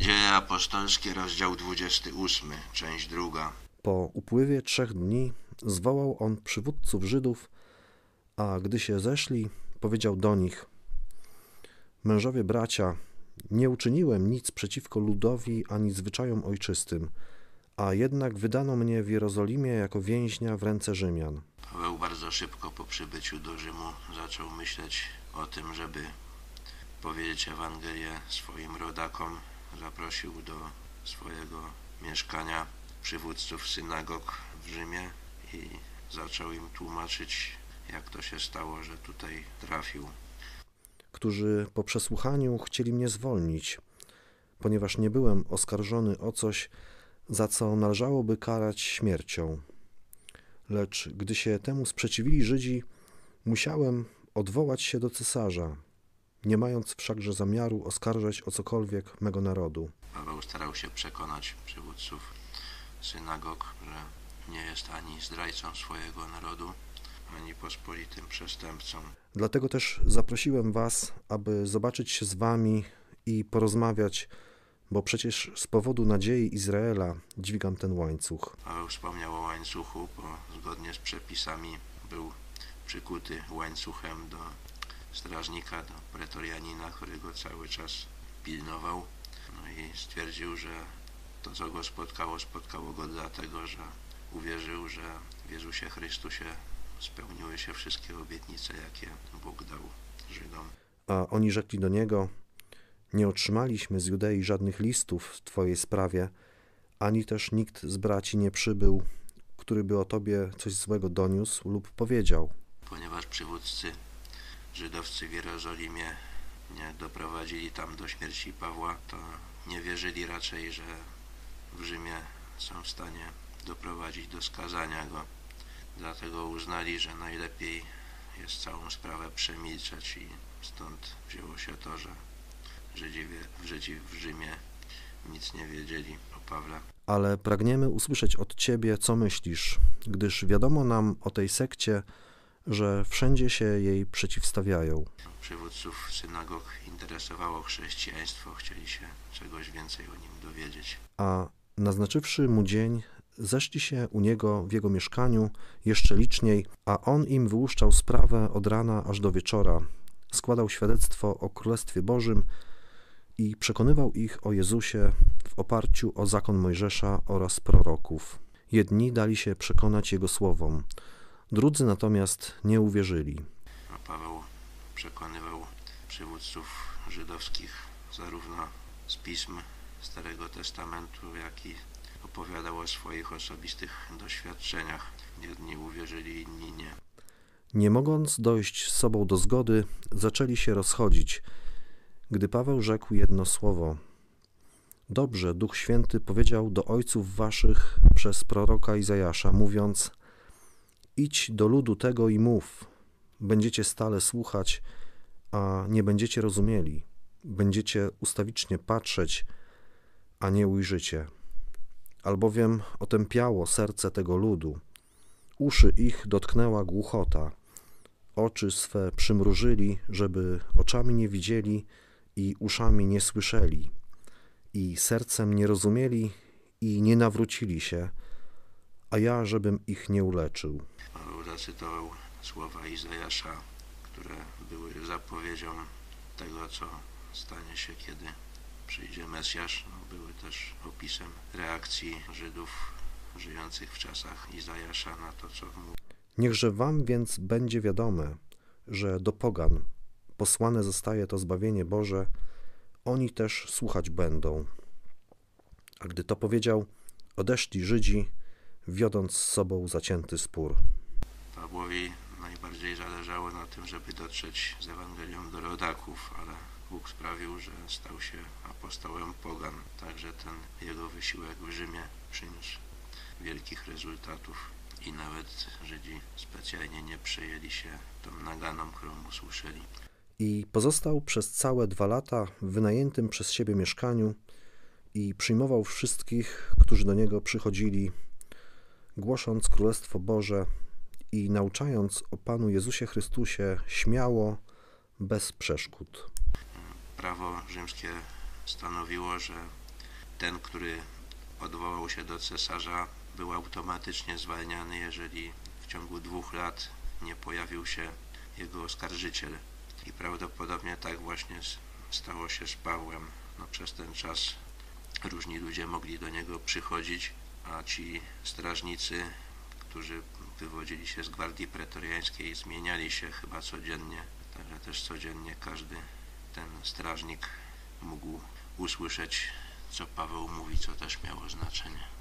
Dzieje apostolskie, rozdział 28, część druga. Po upływie trzech dni zwołał on przywódców Żydów, a gdy się zeszli, powiedział do nich: Mężowie bracia, nie uczyniłem nic przeciwko ludowi ani zwyczajom ojczystym, a jednak wydano mnie w Jerozolimie jako więźnia w ręce Rzymian. Paweł bardzo szybko po przybyciu do Rzymu zaczął myśleć o tym, żeby powiedzieć Ewangelię swoim rodakom. Zaprosił do swojego mieszkania przywódców synagog w Rzymie i zaczął im tłumaczyć, jak to się stało, że tutaj trafił. którzy po przesłuchaniu chcieli mnie zwolnić, ponieważ nie byłem oskarżony o coś, za co należałoby karać śmiercią. Lecz gdy się temu sprzeciwili Żydzi, musiałem odwołać się do cesarza, nie mając wszakże zamiaru oskarżać o cokolwiek mego narodu. Paweł starał się przekonać przywódców synagog, że nie jest ani zdrajcą swojego narodu, ani pospolitym przestępcą. Dlatego też zaprosiłem Was, aby zobaczyć się z Wami i porozmawiać, bo przecież z powodu nadziei Izraela dźwigam ten łańcuch. Paweł wspomniał o łańcuchu, bo zgodnie z przepisami był przykuty łańcuchem do strażnika, do pretorianina, który go cały czas pilnował. No i stwierdził, że to, co go spotkało, spotkało go dlatego, że uwierzył, że w Jezusie Chrystusie spełniły się wszystkie obietnice, jakie Bóg dał Żydom. A oni rzekli do niego: Nie otrzymaliśmy z Judei żadnych listów w Twojej sprawie, ani też nikt z braci nie przybył, który by o Tobie coś złego doniósł lub powiedział. ponieważ przywódcy żydowscy w Jerozolimie nie doprowadzili tam do śmierci Pawła, to nie wierzyli raczej, że w Rzymie są w stanie doprowadzić do skazania go. Dlatego uznali, że najlepiej jest całą sprawę przemilczeć i stąd wzięło się to, że Żydzi w, Żydzi w Rzymie nic nie wiedzieli o Pawle. Ale pragniemy usłyszeć od Ciebie, co myślisz, gdyż wiadomo nam o tej sekcie, że wszędzie się jej przeciwstawiają. Przywódców synagog interesowało chrześcijaństwo, chcieli się czegoś więcej o nim dowiedzieć. A naznaczywszy mu dzień, zeszli się u niego w jego mieszkaniu jeszcze liczniej, a on im wyłuszczał sprawę od rana aż do wieczora, składał świadectwo o Królestwie Bożym i przekonywał ich o Jezusie w oparciu o zakon Mojżesza oraz proroków. Jedni dali się przekonać jego słowom, drudzy natomiast nie uwierzyli. A Paweł przekonywał przywódców żydowskich zarówno z pism Starego Testamentu, jak i opowiadał o swoich osobistych doświadczeniach. Jedni uwierzyli, inni nie. Nie mogąc dojść z sobą do zgody, zaczęli się rozchodzić, gdy Paweł rzekł jedno słowo. Dobrze, Duch Święty powiedział do ojców waszych przez proroka Izajasza, mówiąc: Idź do ludu tego i mów. Będziecie stale słuchać, a nie będziecie rozumieli. Będziecie ustawicznie patrzeć, a nie ujrzycie. Albowiem otępiało serce tego ludu. Uszy ich dotknęła głuchota. Oczy swe przymrużyli, żeby oczami nie widzieli i uszami nie słyszeli, i sercem nie rozumieli i nie nawrócili się, a ja, żebym ich nie uleczył. Zacytował słowa Izajasza, które były zapowiedzią tego, co stanie się, kiedy przyjdzie Mesjasz. No, były też opisem reakcji Żydów żyjących w czasach Izajasza na to, co mówił. Niechże wam więc będzie wiadome, że do pogan posłane zostaje to zbawienie Boże, oni też słuchać będą. A gdy to powiedział, odeszli Żydzi, wiodąc z sobą zacięty spór. Pawłowi najbardziej zależało na tym, żeby dotrzeć z Ewangelią do rodaków, ale Bóg sprawił, że stał się apostołem pogan. Także ten jego wysiłek w Rzymie przyniósł wielkich rezultatów i nawet Żydzi specjalnie nie przejęli się tą naganą, którą usłyszeli. I pozostał przez całe dwa lata w wynajętym przez siebie mieszkaniu i przyjmował wszystkich, którzy do niego przychodzili, głosząc Królestwo Boże i nauczając o Panu Jezusie Chrystusie śmiało, bez przeszkód. Prawo rzymskie stanowiło, że ten, który odwołał się do cesarza, był automatycznie zwalniany, jeżeli w ciągu dwóch lat nie pojawił się jego oskarżyciel. I prawdopodobnie tak właśnie stało się z Pawłem. No, przez ten czas różni ludzie mogli do niego przychodzić, a ci strażnicy, którzy wywodzili się z gwardii pretoriańskiej, zmieniali się chyba codziennie. Także też codziennie każdy ten strażnik mógł usłyszeć, co Paweł mówi, co też miało znaczenie.